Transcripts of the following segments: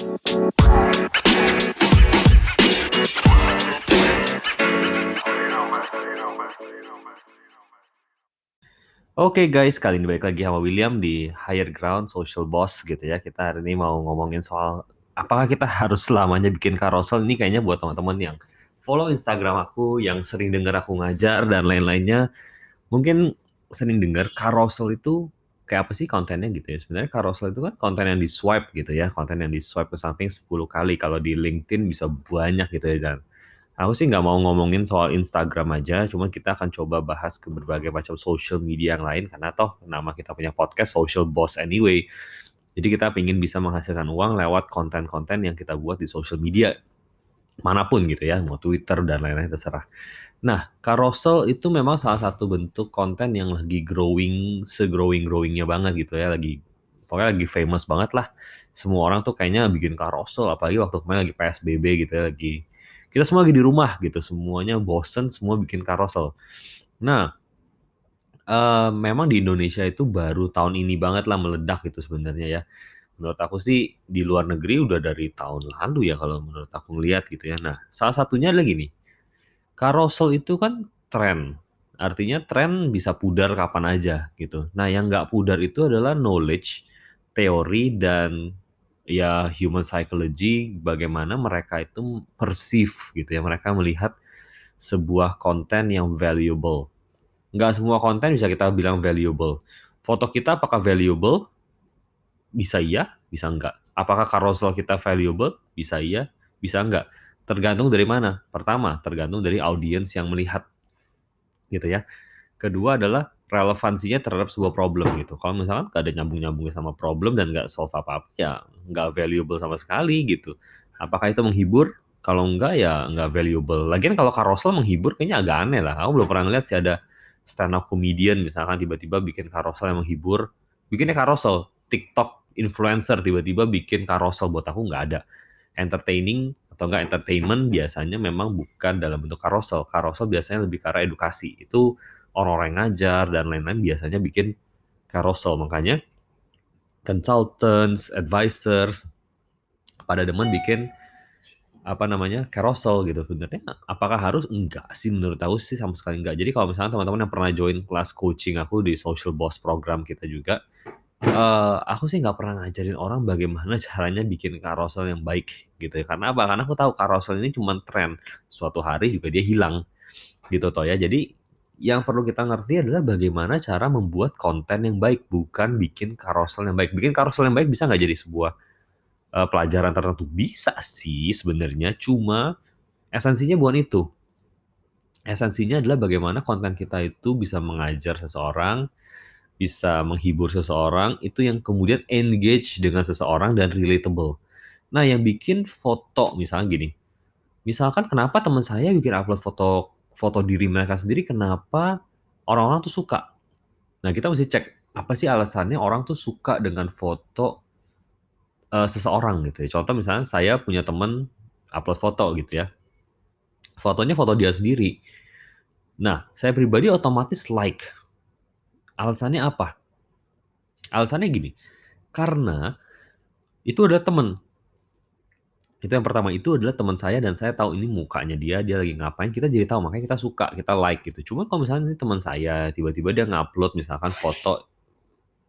Oke guys, kali ini balik lagi sama William di Higher Ground Social Boss gitu ya. Kita hari ini mau ngomongin soal apakah kita harus selamanya bikin carousel. Ini kayaknya buat teman-teman yang follow Instagram aku, yang sering dengar aku ngajar dan lain-lainnya. Mungkin sering dengar carousel itu kayak apa sih kontennya gitu ya. Sebenarnya carousel itu kan konten yang di swipe gitu ya. Konten yang di swipe ke samping 10 kali. Kalau di LinkedIn bisa banyak gitu ya. Dan Aku sih nggak mau ngomongin soal Instagram aja, cuma kita akan coba bahas ke berbagai macam social media yang lain, karena toh nama kita punya podcast Social Boss Anyway. Jadi kita ingin bisa menghasilkan uang lewat konten-konten yang kita buat di social media. Mana pun gitu ya, mau Twitter dan lain-lain terserah. Nah, carousel itu memang salah satu bentuk konten yang lagi growing, se-growing-growingnya banget gitu ya, lagi pokoknya lagi famous banget lah. Semua orang tuh kayaknya bikin carousel, apalagi waktu kemarin lagi PSBB gitu ya, lagi kita semua lagi di rumah gitu, semuanya bosen, semua bikin carousel. Nah, uh, memang di Indonesia itu baru tahun ini banget lah meledak gitu sebenarnya ya. Menurut aku sih di luar negeri udah dari tahun lalu ya kalau menurut aku ngeliat gitu ya. Nah, salah satunya adalah gini, carousel itu kan tren. Artinya tren bisa pudar kapan aja gitu. Nah, yang nggak pudar itu adalah knowledge, teori, dan ya human psychology bagaimana mereka itu perceive gitu ya. Mereka melihat sebuah konten yang valuable. Nggak semua konten bisa kita bilang valuable. Foto kita apakah valuable? Bisa iya bisa enggak apakah carousel kita valuable? Bisa iya bisa enggak tergantung dari mana pertama tergantung dari audiens yang melihat gitu ya kedua adalah relevansinya terhadap sebuah problem gitu. Kalau misalkan gak ada nyambung-nyambungnya sama problem dan gak solve apa-apa, ya nggak valuable sama sekali gitu. Apakah itu menghibur? Kalau enggak ya nggak valuable. Lagian kalau carousel menghibur kayaknya agak aneh lah. Aku belum pernah ngeliat sih ada stand up comedian misalkan tiba-tiba bikin carousel yang menghibur. Bikinnya carousel, TikTok influencer tiba-tiba bikin carousel buat aku nggak ada. Entertaining atau enggak entertainment biasanya memang bukan dalam bentuk carousel. Carousel biasanya lebih arah edukasi. Itu orang-orang ngajar dan lain-lain biasanya bikin carousel. Makanya consultants, advisors pada demen bikin apa namanya carousel gitu sebenarnya apakah harus enggak sih menurut aku sih sama sekali enggak jadi kalau misalnya teman-teman yang pernah join kelas coaching aku di social boss program kita juga uh, aku sih nggak pernah ngajarin orang bagaimana caranya bikin carousel yang baik gitu ya karena apa karena aku tahu carousel ini cuma tren suatu hari juga dia hilang gitu toh ya jadi yang perlu kita ngerti adalah bagaimana cara membuat konten yang baik, bukan bikin carousel yang baik. Bikin carousel yang baik bisa nggak jadi sebuah uh, pelajaran tertentu? Bisa sih sebenarnya, cuma esensinya bukan itu. Esensinya adalah bagaimana konten kita itu bisa mengajar seseorang, bisa menghibur seseorang, itu yang kemudian engage dengan seseorang dan relatable. Nah, yang bikin foto misalnya gini, misalkan kenapa teman saya bikin upload foto foto diri mereka sendiri kenapa orang-orang tuh suka. Nah, kita mesti cek apa sih alasannya orang tuh suka dengan foto uh, seseorang gitu ya. Contoh misalnya saya punya temen upload foto gitu ya. Fotonya foto dia sendiri. Nah, saya pribadi otomatis like. Alasannya apa? Alasannya gini, karena itu adalah temen itu yang pertama itu adalah teman saya dan saya tahu ini mukanya dia, dia lagi ngapain, kita jadi tahu makanya kita suka, kita like gitu. Cuma kalau misalnya ini teman saya tiba-tiba dia ngupload misalkan foto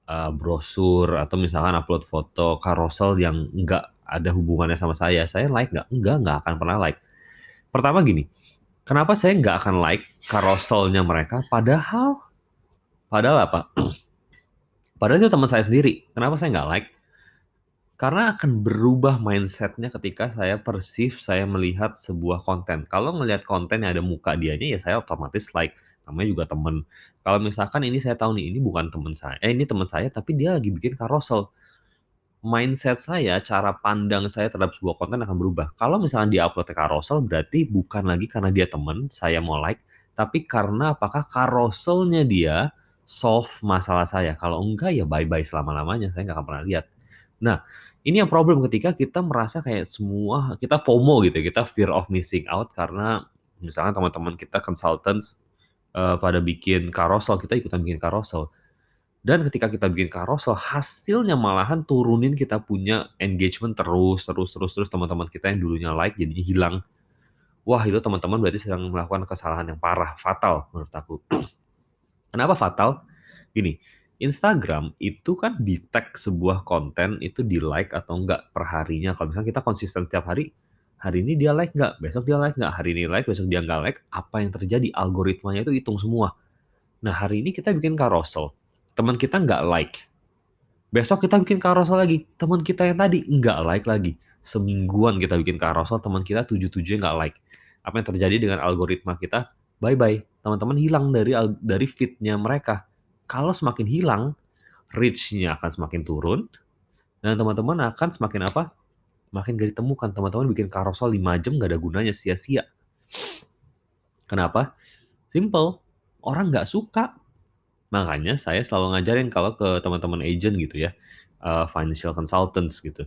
uh, brosur atau misalkan upload foto carousel yang enggak ada hubungannya sama saya, saya like nggak? Enggak, nggak akan pernah like. Pertama gini, kenapa saya nggak akan like carouselnya mereka? Padahal, padahal apa? padahal itu teman saya sendiri. Kenapa saya nggak like? Karena akan berubah mindsetnya ketika saya persif, saya melihat sebuah konten. Kalau melihat konten yang ada muka dianya, ya saya otomatis like. Namanya juga temen. Kalau misalkan ini saya tahu nih, ini bukan teman saya. Eh, ini teman saya, tapi dia lagi bikin carousel. Mindset saya, cara pandang saya terhadap sebuah konten akan berubah. Kalau misalkan dia upload carousel, berarti bukan lagi karena dia teman, saya mau like. Tapi karena apakah carouselnya dia solve masalah saya. Kalau enggak, ya bye-bye selama-lamanya. Saya nggak akan pernah lihat. Nah, ini yang problem ketika kita merasa kayak semua kita FOMO gitu ya, kita fear of missing out karena misalnya teman-teman kita consultants uh, pada bikin carousel, kita ikutan bikin carousel. Dan ketika kita bikin carousel, hasilnya malahan turunin kita punya engagement terus terus terus terus teman-teman kita yang dulunya like jadinya hilang. Wah, itu teman-teman berarti sedang melakukan kesalahan yang parah, fatal menurut aku. Kenapa fatal? Gini, Instagram itu kan di-tag sebuah konten itu di-like atau enggak per harinya. Kalau misalnya kita konsisten tiap hari, hari ini dia like nggak, besok dia like nggak, hari ini like, besok dia nggak like, apa yang terjadi? Algoritmanya itu hitung semua. Nah, hari ini kita bikin carousel teman kita nggak like. Besok kita bikin carousel lagi, teman kita yang tadi nggak like lagi. Semingguan kita bikin carousel, teman kita tujuh-tujuhnya nggak like. Apa yang terjadi dengan algoritma kita? Bye-bye. Teman-teman hilang dari dari feed-nya mereka. Kalau semakin hilang, reach-nya akan semakin turun, dan teman-teman akan semakin apa? Makin gak ditemukan. Teman-teman bikin carousel 5 jam nggak ada gunanya, sia-sia. Kenapa? Simple. Orang nggak suka Makanya saya selalu ngajarin kalau ke teman-teman agent gitu ya, uh, financial consultants gitu.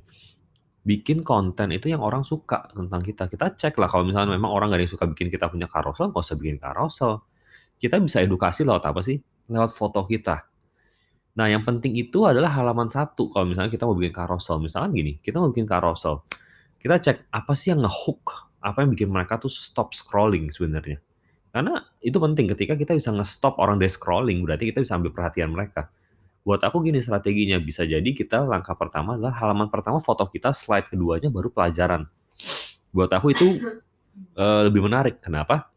Bikin konten itu yang orang suka tentang kita. Kita cek lah kalau misalnya memang orang gak ada yang suka bikin kita punya carousel, nggak usah bikin carousel. Kita bisa edukasi lewat apa sih? Lewat foto kita. Nah, yang penting itu adalah halaman satu. Kalau misalnya kita mau bikin carousel, misalkan gini, kita mau bikin carousel, kita cek apa sih yang ngehook, apa yang bikin mereka tuh stop scrolling sebenarnya. Karena itu penting ketika kita bisa nge-stop orang dari scrolling, berarti kita bisa ambil perhatian mereka. Buat aku gini strateginya, bisa jadi kita langkah pertama adalah halaman pertama foto kita, slide keduanya baru pelajaran. Buat aku itu uh, lebih menarik. Kenapa?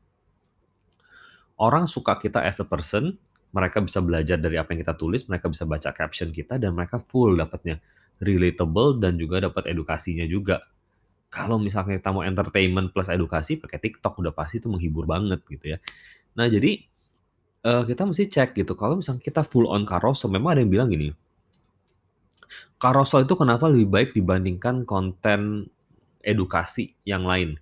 Orang suka kita as a person, mereka bisa belajar dari apa yang kita tulis, mereka bisa baca caption kita, dan mereka full dapatnya. Relatable dan juga dapat edukasinya juga kalau misalnya kita mau entertainment plus edukasi pakai TikTok udah pasti itu menghibur banget gitu ya. Nah jadi uh, kita mesti cek gitu kalau misalnya kita full on carousel memang ada yang bilang gini. Carousel itu kenapa lebih baik dibandingkan konten edukasi yang lain?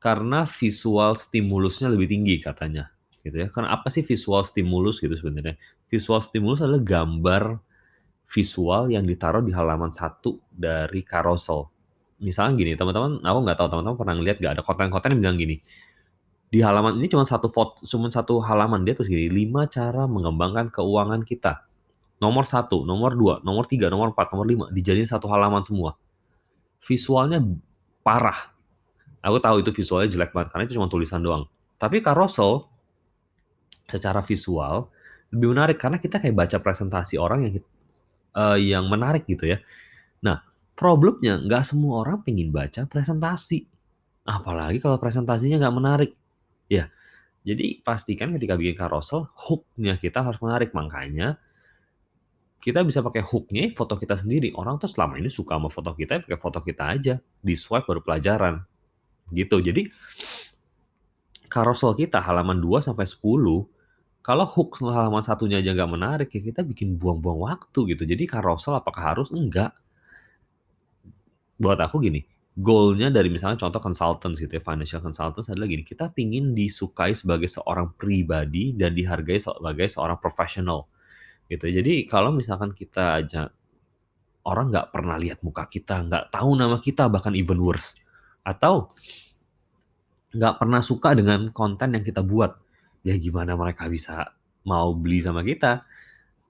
Karena visual stimulusnya lebih tinggi katanya gitu ya. Karena apa sih visual stimulus gitu sebenarnya? Visual stimulus adalah gambar visual yang ditaruh di halaman satu dari carousel misalnya gini, teman-teman, aku nggak tahu teman-teman pernah ngeliat nggak ada konten-konten yang bilang gini, di halaman ini cuma satu foto, cuma satu halaman dia terus gini, lima cara mengembangkan keuangan kita. Nomor satu, nomor dua, nomor tiga, nomor empat, nomor lima, dijadiin satu halaman semua. Visualnya parah. Aku tahu itu visualnya jelek banget karena itu cuma tulisan doang. Tapi carousel secara visual lebih menarik karena kita kayak baca presentasi orang yang uh, yang menarik gitu ya. Nah, Problemnya nggak semua orang pengen baca presentasi. Apalagi kalau presentasinya nggak menarik. Ya, jadi pastikan ketika bikin carousel, hook-nya kita harus menarik. Makanya kita bisa pakai hook-nya foto kita sendiri. Orang tuh selama ini suka sama foto kita, pakai foto kita aja. Di swipe baru pelajaran. Gitu. Jadi carousel kita halaman 2 sampai 10 kalau hook halaman satunya aja nggak menarik ya kita bikin buang-buang waktu gitu. Jadi carousel apakah harus? Enggak buat aku gini, goalnya dari misalnya contoh consultants gitu ya, financial consultants adalah gini, kita pingin disukai sebagai seorang pribadi dan dihargai sebagai seorang profesional gitu. Jadi kalau misalkan kita aja orang nggak pernah lihat muka kita, nggak tahu nama kita, bahkan even worse, atau nggak pernah suka dengan konten yang kita buat, ya gimana mereka bisa mau beli sama kita?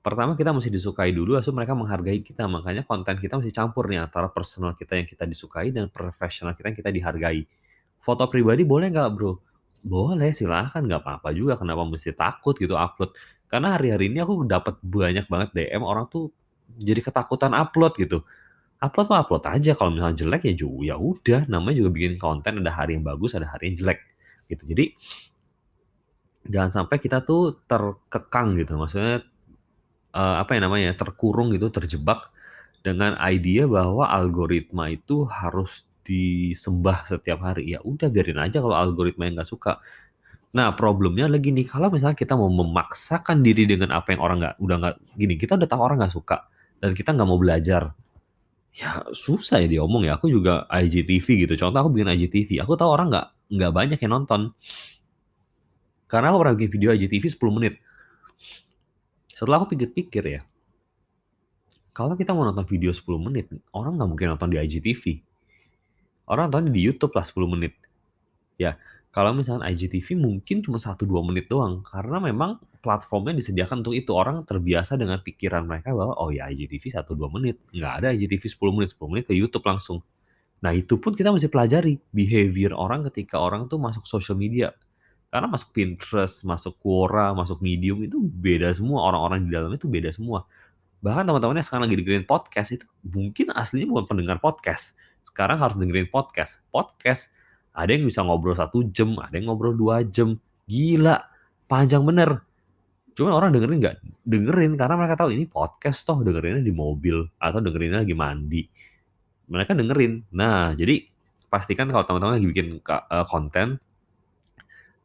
Pertama kita mesti disukai dulu, lalu mereka menghargai kita. Makanya konten kita mesti campur nih antara personal kita yang kita disukai dan profesional kita yang kita dihargai. Foto pribadi boleh nggak bro? Boleh, silahkan. Nggak apa-apa juga. Kenapa mesti takut gitu upload? Karena hari-hari ini aku dapat banyak banget DM orang tuh jadi ketakutan upload gitu. Upload mah upload aja. Kalau misalnya jelek ya juga ya udah. Namanya juga bikin konten. Ada hari yang bagus, ada hari yang jelek. Gitu. Jadi jangan sampai kita tuh terkekang gitu. Maksudnya uh, apa ya namanya, terkurung gitu, terjebak dengan idea bahwa algoritma itu harus disembah setiap hari. Ya udah biarin aja kalau algoritma yang nggak suka. Nah problemnya lagi nih, kalau misalnya kita mau memaksakan diri dengan apa yang orang nggak udah nggak gini, kita udah tahu orang nggak suka dan kita nggak mau belajar, ya susah ya diomong ya. Aku juga IGTV gitu, contoh aku bikin IGTV, aku tahu orang nggak nggak banyak yang nonton. Karena aku pernah bikin video IGTV 10 menit. Setelah aku pikir-pikir ya, kalau kita mau nonton video 10 menit, orang nggak mungkin nonton di IGTV. Orang nonton di YouTube lah 10 menit. Ya, Kalau misalkan IGTV mungkin cuma 1, 2 menit doang, karena memang platformnya disediakan untuk itu. Orang terbiasa dengan pikiran mereka bahwa, "Oh ya IGTV 1, 2 menit." Nggak ada IGTV 10 menit, 10 menit ke YouTube langsung. Nah itu pun kita mesti pelajari, behavior orang ketika orang tuh masuk social media. Karena masuk Pinterest, masuk Quora, masuk Medium itu beda semua, orang-orang di dalamnya itu beda semua. Bahkan teman-teman yang sekarang lagi dengerin podcast itu mungkin aslinya bukan pendengar podcast. Sekarang harus dengerin podcast. Podcast ada yang bisa ngobrol satu jam, ada yang ngobrol dua jam. Gila, panjang bener. Cuman orang dengerin nggak? Dengerin karena mereka tahu ini podcast toh dengerinnya di mobil atau dengerinnya lagi mandi. Mereka dengerin. Nah, jadi pastikan kalau teman-teman lagi bikin uh, konten,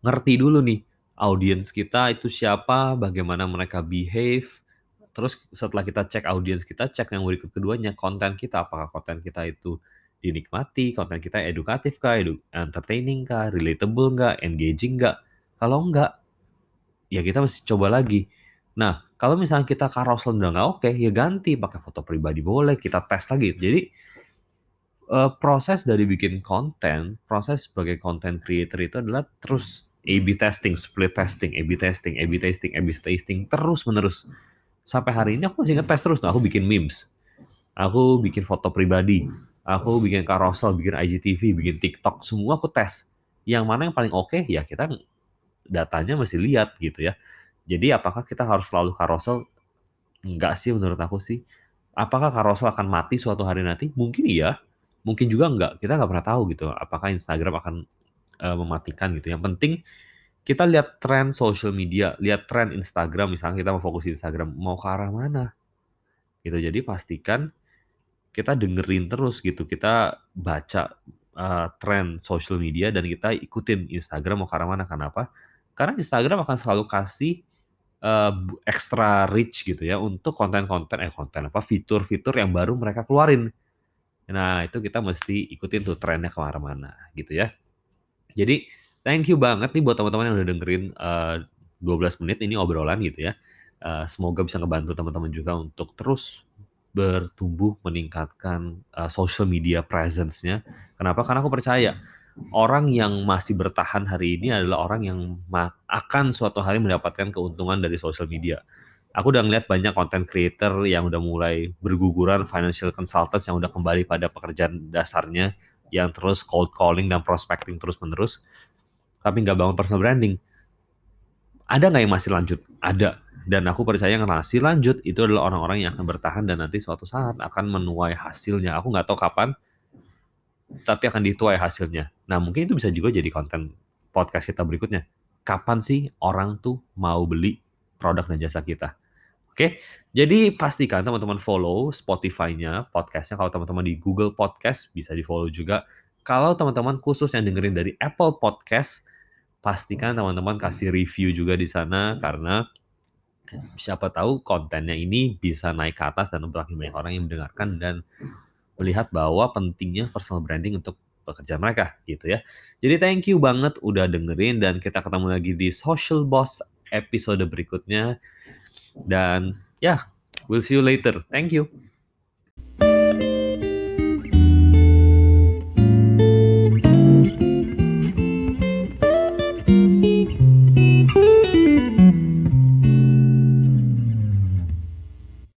ngerti dulu nih audiens kita itu siapa, bagaimana mereka behave. Terus setelah kita cek audiens kita, cek yang berikut keduanya, konten kita, apakah konten kita itu dinikmati, konten kita edukatif kah, edu entertaining kah, relatable nggak, engaging nggak. Kalau nggak, ya kita mesti coba lagi. Nah, kalau misalnya kita carousel udah nggak oke, ya ganti pakai foto pribadi boleh, kita tes lagi. Jadi uh, proses dari bikin konten, proses sebagai content creator itu adalah terus A/B testing, split testing, A/B testing, A/B testing, A/B testing terus menerus. Sampai hari ini aku masih ngetes terus. Nah, aku bikin memes, aku bikin foto pribadi, Aku bikin carousel, bikin IGTV, bikin TikTok, semua aku tes. Yang mana yang paling oke, okay, ya kita datanya mesti lihat gitu ya. Jadi apakah kita harus selalu carousel? Enggak sih menurut aku sih. Apakah carousel akan mati suatu hari nanti? Mungkin iya, mungkin juga enggak. Kita nggak pernah tahu gitu. Apakah Instagram akan uh, mematikan gitu. Yang penting kita lihat tren social media, lihat tren Instagram. Misalnya kita mau fokus di Instagram, mau ke arah mana? Gitu. Jadi pastikan kita dengerin terus gitu, kita baca uh, tren social media dan kita ikutin Instagram mau ke arah mana. Kenapa? Karena Instagram akan selalu kasih uh, extra rich gitu ya untuk konten-konten eh konten apa fitur-fitur yang baru mereka keluarin. Nah itu kita mesti ikutin tuh trennya ke arah mana gitu ya. Jadi thank you banget nih buat teman-teman yang udah dengerin uh, 12 menit ini obrolan gitu ya. Uh, semoga bisa ngebantu teman-teman juga untuk terus bertumbuh, meningkatkan uh, social media presence-nya. Kenapa? Karena aku percaya orang yang masih bertahan hari ini adalah orang yang akan suatu hari mendapatkan keuntungan dari social media. Aku udah ngeliat banyak content creator yang udah mulai berguguran, financial consultants yang udah kembali pada pekerjaan dasarnya, yang terus cold calling dan prospecting terus-menerus, tapi nggak bangun personal branding. Ada nggak yang masih lanjut? Ada dan aku percaya yang nasi lanjut itu adalah orang-orang yang akan bertahan dan nanti suatu saat akan menuai hasilnya. Aku nggak tahu kapan, tapi akan dituai hasilnya. Nah mungkin itu bisa juga jadi konten podcast kita berikutnya. Kapan sih orang tuh mau beli produk dan jasa kita? Oke, jadi pastikan teman-teman follow Spotify-nya, podcastnya. Kalau teman-teman di Google Podcast bisa di follow juga. Kalau teman-teman khusus yang dengerin dari Apple Podcast, pastikan teman-teman kasih review juga di sana karena siapa tahu kontennya ini bisa naik ke atas dan makin banyak orang yang mendengarkan dan melihat bahwa pentingnya personal branding untuk pekerjaan mereka gitu ya. Jadi thank you banget udah dengerin dan kita ketemu lagi di Social Boss episode berikutnya. Dan yeah, we'll see you later. Thank you.